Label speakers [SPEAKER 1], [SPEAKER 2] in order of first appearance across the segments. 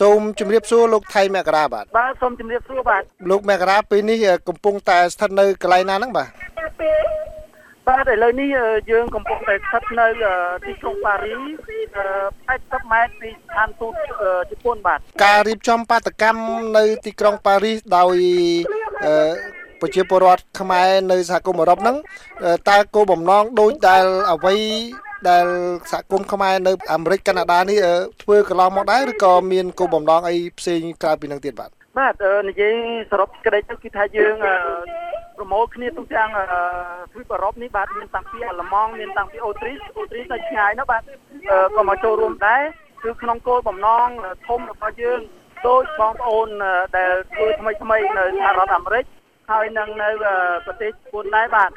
[SPEAKER 1] សូមជម្រាបសួរលោកថៃមករាបាទ
[SPEAKER 2] បាទសូមជម្រាបសួរបាទ
[SPEAKER 1] លោកមករាពេលនេះកំពុងតែស្ថិតនៅកន្លែងណាហ្នឹងបាទ
[SPEAKER 2] បាទឥឡូវនេះយើងកំពុងតែស្ថិតនៅទីក្រុងប៉ារី80ម៉ែត្រពីស្ថានទូតជប៉ុនបាទ
[SPEAKER 1] ការរៀបចំបាតកម្មនៅទីក្រុងប៉ារីសដោយប្រជាពលរដ្ឋខ្មែរនៅសហគមន៍អឺរ៉ុបហ្នឹងតើគោលបំណងដូចដែលអ្វី ដែលសហគមន៍ខ្មែរនៅអាមេរិកកាណាដានេះធ្វើកន្លងមកដែរឬក៏មានគោលបំណងអីផ្សេងក្រៅពីនឹងទៀតបាទ
[SPEAKER 2] បាទនិយាយសរុបក្តីទៅគឺថាយើងប្រមូលគ្នាទូទាំងទ្វីបអឺរ៉ុបនេះបាទមានតាំងពីអាល្លឺម៉ង់មានតាំងពីអូទ្រីសអូទ្រីសទៅឆ្ងាយនោះបាទក៏មកចូលរួមដែរគឺក្នុងគោលបំណងធំរបស់យើងដូចបងប្អូនដែលធ្វើថ្មីថ្មីនៅសហរដ្ឋអាមេរិកហើយនឹងនៅប្រទេសជប៉ុនដែរបាទ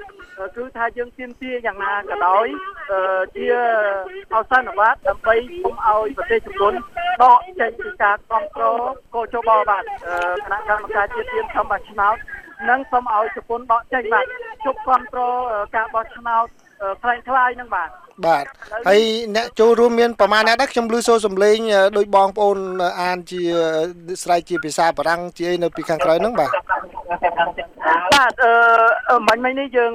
[SPEAKER 2] គឺថាយើងទៀមទាយ៉ាងណាក៏ដោយជាអសន្នវត្តដើម្បីគុំឲ្យប្រទេសជប៉ុនដកចេញពីការគ្រប់គ្រងកោជបបាទគណៈកម្មការជាតិទៀនធម្មឆ្នោតនិងសូមឲ្យជប៉ុនដកចេញបាទជប់គ្រប់គ្រងការបោះឆ្នោតខ្លាំងខ្លាយនឹងបាទ
[SPEAKER 1] បាទហើយអ្នកចូលរួមមានប្រមាណអ្នកដែរខ្ញុំឮសូរសំឡេងដោយបងប្អូនអានជាស្រ័យជាភាសាបារាំងជានៅពីខាងក្រោយហ្នឹងបាទ
[SPEAKER 2] បាទអឺមិញមិញនេះយើង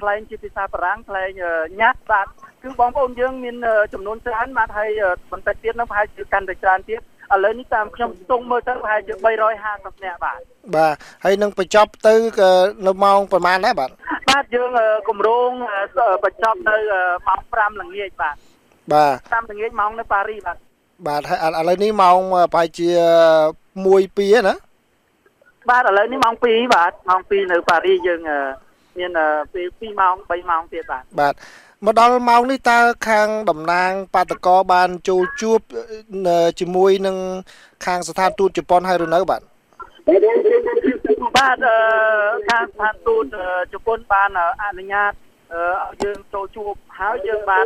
[SPEAKER 2] ថ្លែងជាភាសាបារាំងថ្លែងញ៉ាត់បាទគឺបងប្អូនយើងមានចំនួនច្រើនបាទហើយបន្តិចទៀតនឹងប្រហែលជាកាន់តែច្រើនទៀតឥឡូវនេះតាមខ្ញុំស្ទង់មើលទៅប្រហែលជា350នាក់បាទ
[SPEAKER 1] បាទហើយនឹងបញ្ចប់ទៅនៅម៉ោងប្រហែលដែរបាទ
[SPEAKER 2] បាទយើងគម្រោងបញ្ចប់នៅម៉ោង5ល្ងាចបាទ
[SPEAKER 1] បាទ
[SPEAKER 2] 5ល្ងាចម៉ោងនៅប៉ារីសបាទ
[SPEAKER 1] បាទហើយឥឡូវនេះម៉ោងប្រហែលជា1 2ណា
[SPEAKER 2] បាទឥឡូវនេះម៉ោង2បាទម៉ោង2នៅប៉ារីសយើងមានពេល2ម៉ោង3ម៉ោងទៀតបាទ
[SPEAKER 1] បាទមកដល់ម៉ោងនេះតើខាងតំណាងបាតកោបានចូលជួបជាមួយនឹងខាងស្ថានទូតជប៉ុនហើយឬនៅបាទ
[SPEAKER 2] បាទខាងស្ថានទូតជប៉ុនបានអនុញ្ញាតឲ្យយើងចូលជួបហើយយើងបាន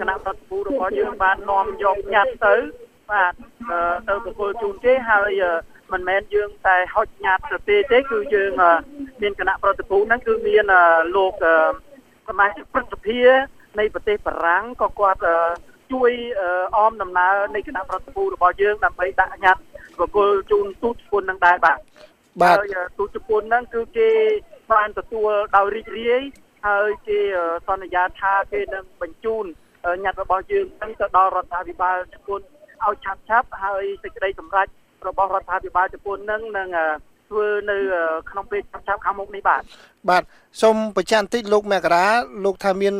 [SPEAKER 2] គណៈប្រតិភូរបស់យើងបាននាំយកញ៉ាត់ទៅបាទទៅប្រគល់ជូនគេហើយ មិនមែនយើងតែហុចញ៉ាត់ទៅទេទេគឺយើងមានគណៈប្រតិភូហ្នឹងគឺមានលោកសមាជិកព្រឹទ្ធសភានៃប្រទេសបារាំងក៏គាត់ជួយអមដំណើរនៃគណៈប្រតិភូរបស់យើងដើម្បីដាក់ញត្តិប្រគល់ជូនទូតជប៉ុននឹងដែរបាទ
[SPEAKER 1] បាទ
[SPEAKER 2] ហើយទូតជប៉ុនហ្នឹងគឺគេបានទទួលដោយរីករាយហើយគេសន្យាថាគេនឹងបញ្ជូនញត្តិរបស់យើងហ្នឹងទៅដល់រដ្ឋាភិបាលជប៉ុនឲ្យឆាប់ឆាប់ហើយសេចក្តីសម្រេច របស់រដ្ឋាភិបាលជប៉ុននឹងនឹងធ្វើនៅក្នុងពេលឆាប់ៗខាងមុខនេះបាទ
[SPEAKER 1] បាទសូមបញ្ជាក់បន្តិចលោកមករាលោកថាមាន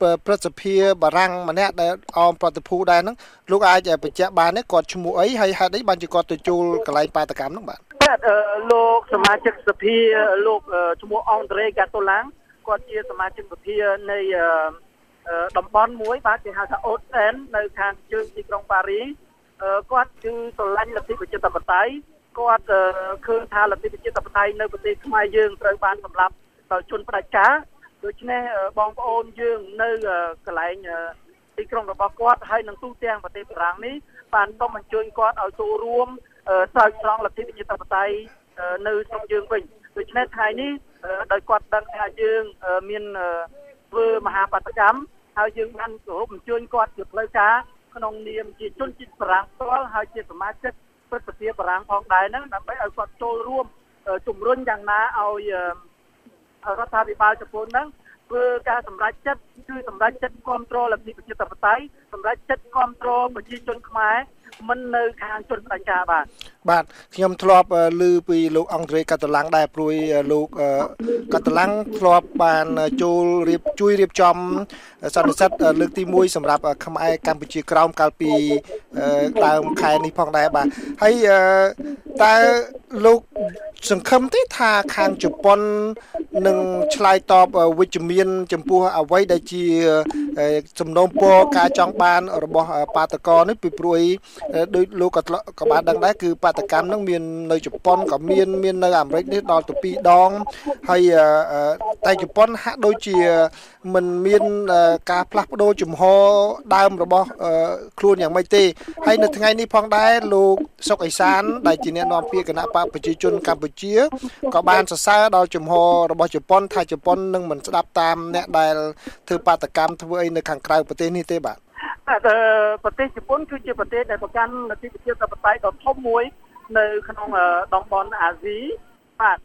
[SPEAKER 1] ព្រឹទ្ធសភាបារាំងម្នាក់ដែលអមប្រតិភូដែរហ្នឹងលោកអាចបញ្ជាក់បានទេគាត់ឈ្មោះអីហើយហេតុអីបានជាគាត់ទៅចូលកន្លែងបាតកម្មហ្នឹងបាទ
[SPEAKER 2] បាទលោកសមាជិកសភាលោកឈ្មោះអង់ដ្រេកាតូឡាំងគាត់ជាសមាជិកសភានៃតំបន់មួយបាទគេហៅថាអូតអែននៅខាងជើងទីក្រុងប៉ារី គាត់គឺស្រឡាញ់លទ្ធិប្រជាធិបតេយ្យគាត់ឃើញថាលទ្ធិប្រជាធិបតេយ្យនៅប្រទេសខ្មែរយើងត្រូវបានសម្លាប់ដោយជនផ្ដាច់ការដូច្នេះបងប្អូនយើងនៅកន្លែងទីក្រុងរបស់គាត់ហើយនឹងទូទាំងប្រទេសបារាំងនេះបានសូមអញ្ជើញគាត់ឲ្យចូលរួមស្រោចស្រង់លទ្ធិប្រជាធិបតេយ្យនៅស្រុកយើងវិញដូច្នេះថ្ងៃនេះដោយគាត់ដឹងថាយើងមានធ្វើមហាបដកម្មហើយយើងបានគោរពអញ្ជើញគាត់ជាផ្លូវការ ក្នុងនាមជាជនជាតិបារាំងផ្ទាល់ហើយជាសមាជិកព្រឹទ្ធសភាបារាំងផងដែរហ្នឹងដើម្បីឲ្យគាត់ចូលរួមជំរុញយ៉ាងណាឲ្យរដ្ឋាភិបាលជប៉ុនហ្នឹង ធ្វើការសម្រេចចិត្តគឺសម្រេចចិត្តគ្រប់គ្រងលទ្ធិប្រជាធិបតេយ្យសម្រេចចិត្តគ្រប់គ្រងប្រជាជនខ្មែរមិននៅខាងជនផ្ដាច់ការបាទ
[SPEAKER 1] បាទខ្ញុំធ្លាប់ឮពីលោកអង់ដ្រេកាតឡាំងដែរព្រួយលោកកាតឡាំងធ្លាប់បានចូលរៀបជួយរៀបចំសន្និសីទលើកទី1សម្រាប់ខ្មែរកម្ពុជាក្រោមកាលពីដើមខែនេះផងដែរបាទហើយតើលោកសង្ឃឹមទេថាខាងជប៉ុននឹងឆ្លើយតបវិជ្ជមាន ចំពោះអ្វីដែលជាសំណូមពរការចង់បាន របស់បាតកោនេះពីព្រួយដោយលោកក៏ក៏បានដឹងដែរគឺបាតកម្មនឹងមាននៅជប៉ុនក៏មានមាននៅអាមេរិកនេះដល់ទៅ2ដងហើយតែជប៉ុនហាក់ដូចជាមិនមានការផ្លាស់ប្ដូរជំហរដើមរបស់ខ្លួនយ៉ាងម៉េចទេហើយនៅថ្ងៃនេះផងដែរលោកសុកអេសានដែលជាអ្នកនាំពាក្យគណៈបកប្រជាជនកម្ពុជាក៏បានសរសើរដល់ជំហររបស់ជប៉ុនថាជប៉ុននឹងមិនស្ដាប់តាមអ្នកដែលធ្វើបាតកម្មធ្វើអីនៅខាងក្រៅប្រទេសនេះទេបាទ
[SPEAKER 2] តែប្រទេសជប៉ុនគឺជាប្រទេសដែលប្រកាន់លទ្ធិប្រជាធិបតេយ្យដ៏ធំមួយនៅក្នុងតំបន់អាស៊ីបាទ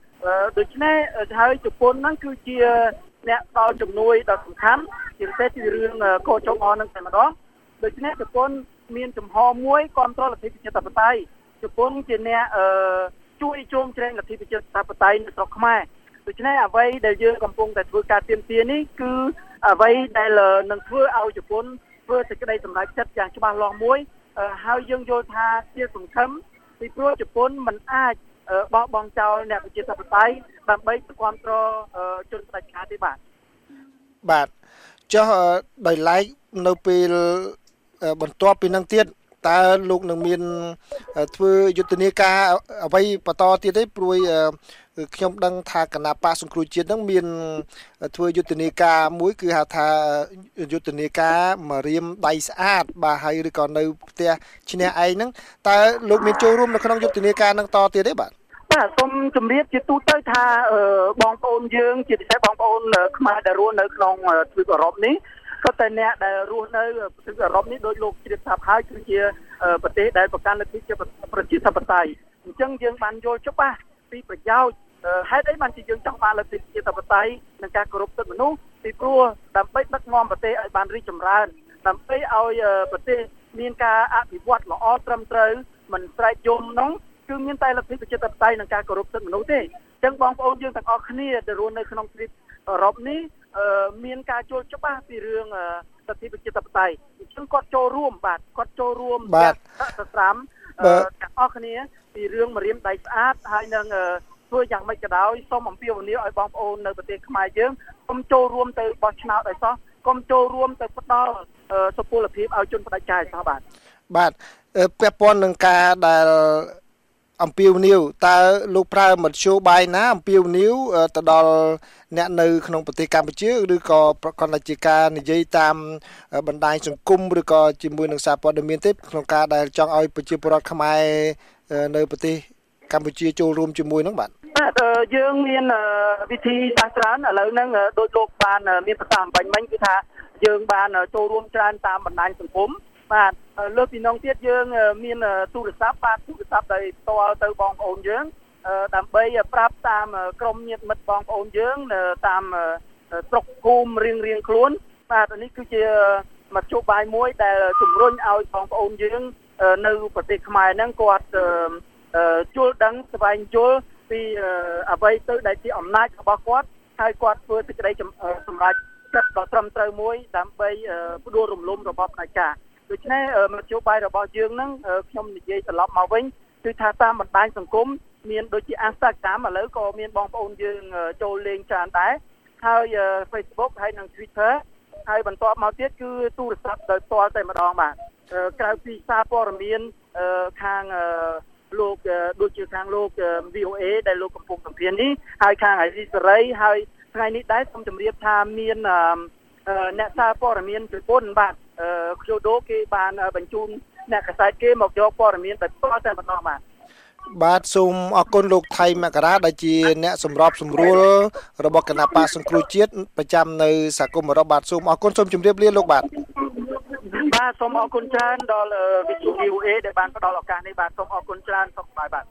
[SPEAKER 2] ដូច្នេះហើយជប៉ុនហ្នឹងគឺជាអ្នកផ្ដល់ជំនួយដ៏សំខាន់ជាពិសេសពីរឿងកោចងអនឹងតែម្ដងដូច្នេះជប៉ុនមានចំហមួយគ្រប់គ្រងលទ្ធិប្រជាធិបតេយ្យជប៉ុនជាអ្នកជួយជុំជ្រែងលទ្ធិប្រជាធិបតេយ្យនៅស្រុកខ្មែរ ដូច្នេះអ្វីដែលយើងកំពុងតែធ្វើការទៀមទានេះគឺអ្វីដែលនឹងធ្វើឲ្យជប៉ុនធ្វើសេចក្តីសម្រេចចិត្តយ៉ាងច្បាស់លាស់មួយហើយយើងយល់ថាជាសង្ឃឹមពីព្រោះជប៉ុនមិនអាចបោះបង់ចោលអ្នកប្រជាធិបតេយ្យដើម្បីគ្រប់គ្រងជនផ្ដាច់ការទេបាទ
[SPEAKER 1] បាទចុះដោយឡែកនៅពេលបន្ទាប់ពីនឹងទៀតតើលោកនឹងមានធ្វើយុទ្ធនាការអ្វីបន្តទៀតទេព្រួយ ខ្ញុំដឹងថាគណៈបកសង្គ្រោះជាតិនឹងមានធ្វើយុទ្ធនាការមួយគឺហៅថាយុទ្ធនាការមករៀមដៃស្អាត បាទហើយឬក៏នៅផ្ទះឈ្នះឯងហ្នឹងតើលោកមានចូលរួមនៅក្នុងយុទ្ធនាការនឹងតទៀតទេបាទ
[SPEAKER 2] បាទសូមជម្រាបជាទូទៅថាបងប្អូនយើងជាពិសេសបងប្អូនខ្មែរដែលរស់នៅក្នុងទ្វីបអឺរ៉ុបនេះក៏តែអ្នកដែលរស់នៅប្រទេសអឺរ៉ុបនេះដោយលោកជ្រាបថាហើយគឺជាប្រទេសដែលប្រកាន់លទ្ធិប្រជាធិបតេយ្យអញ្ចឹងយើងបានយល់ច្បាស់ពីប្រយោជន៍ ហេតុអីបានជាយើងចង់បានលទ្ធិប្រជាធិបតេយ្យនិងការគោរពសិទ្ធិមនុស្សពីព្រោះដើម្បីដឹកនាំប្រទេសឲ្យបានរីកចម្រើនដើម្បីឲ្យប្រទេសមានការអភិវឌ្ឍល្អត្រឹមត្រូវមិនស្រែកយំនោះគឺមានតែលទ្ធិប្រជាធិបតេយ្យនិងការគោរពសិទ្ធិមនុស្សទេអញ្ចឹងបងប្អូនយើងទាំងអស់គ្នាដែលរស់នៅក្នុងទ្វីបអឺរ៉ុបនេះមានការចូលច្បាស់ពីរឿងលទ្ធិប្រជាធិបតេយ្យអញ្ចឹងគាត់ចូលរួមបាទគាត់ចូលរួម
[SPEAKER 1] បាទ
[SPEAKER 2] សស្រាមទាំងអស់គ្នាពីរឿងមរៀមដៃស្អាតហើយនឹង ធ្វើយ៉ាងម៉េចក៏ដោយសូមអំពាវនាវឲ្យបងប្អូននៅប្រទេសខ្មែរយើងកុំចូលរួមទៅបោះឆ្នោតឲ្យសោះកុំចូលរួមទៅផ្ដល់សុពលភាពឲ្យជនផ្ដាច់ការសោះបាទ
[SPEAKER 1] បាទពាក់ព័ន្ធនឹងការដែលអំពាវនាវតើលោកប្រើមធ្យោបាយណាអំពាវនាវទៅដល់អ្នកនៅក្នុងប្រទេសកម្ពុជាឬក៏ប្រកបជាការនិយាយតាមបណ្ដាញសង្គមឬក៏ជាមួយនឹងសារព័ត៌មានទេក្នុងការដែលចង់ឲ្យប្រជាពលរដ្ឋខ្មែរនៅប្រទេស កម្ពុជាចូលរួមជាមួយនឹងបាទ
[SPEAKER 2] បាទយើងមានវិធីសាស្ត្រច្រើនឥឡូវហ្នឹងដូចលោកបានមានប្រសាសន៍បាញ់មិញគឺថាយើងបានចូលរួមច្រើនតាមបណ្ដាញសង្គមបាទលើពីនោះទៀតយើងមានទូរស័ព្ទបាទទូរស័ព្ទដែលផ្ទាល់ទៅបងប្អូនយើងដើម្បីប្រាប់តាមក្រុមញាតិមិត្តបងប្អូនយើងតាមស្រុកភូមិរៀងរៀងខ្លួនបាទនេះគឺជាមធ្យោបាយមួយដែលជំរុញឲ្យបងប្អូនយើងនៅប្រទេសខ្មែរហ្នឹងគាត់ ជល់ដឹងស្វែងយល់ពីអ្វីទៅដែលជាអំណាចរបស់គាត់ហើយគាត់ធ្វើសេចក្តីសម្រេចចិត្តដ៏ត្រឹមត្រូវមួយដើម្បីផ្ដួលរំលំរបបផ្ដាច់ការដូច្នេះមធ្យោបាយរបស់យើងហ្នឹងខ្ញុំនិយាយត្រឡប់មកវិញគឺថាតាមបណ្ដាញសង្គមមានដូចជា Instagram ឥឡូវក៏មានបងប្អូនយើងចូលលេងច្រើនដែរហើយ Facebook ហើយនិង Twitter ហើយបន្ទាប់មកទៀតគឺទូរស័ព្ទដោយផ្ទាល់តែម្ដងបាទក្រៅពីសារព័ត៌មានខាង លោកដូចជាខាងលោក VOA ដែលលោកកំពុងសម្ភាសនេះហើយខាងអាស៊ីសេរីហើយថ្ងៃនេះដែរសូមជម្រាបថាមានអ្នកសារព័ត៌មានជប៉ុនបាទខ្ជូដូគេបានបញ្ជូនអ្នកកសែតគេមកយកព័ត៌មានតែផ្ទាល់តែម្ដងបាទ
[SPEAKER 1] បាទសូមអរគុណលោកថៃមករាដែលជាអ្នកសម្របសម្រួលរបស់គណៈបកសង្គ្រោះជាតិប្រចាំនៅសហគមន៍អឺរ៉ុបបាទសូមអរគុណសូមជម្រាបលាលោកបាទ
[SPEAKER 2] បាទសូមអរគុណច្រើនដល់វិទ្យុ VOA ដែលបានផ្ដល់ឱកាសនេះបាទសូមអរគុណច្រើនសូមស្បាយបាទ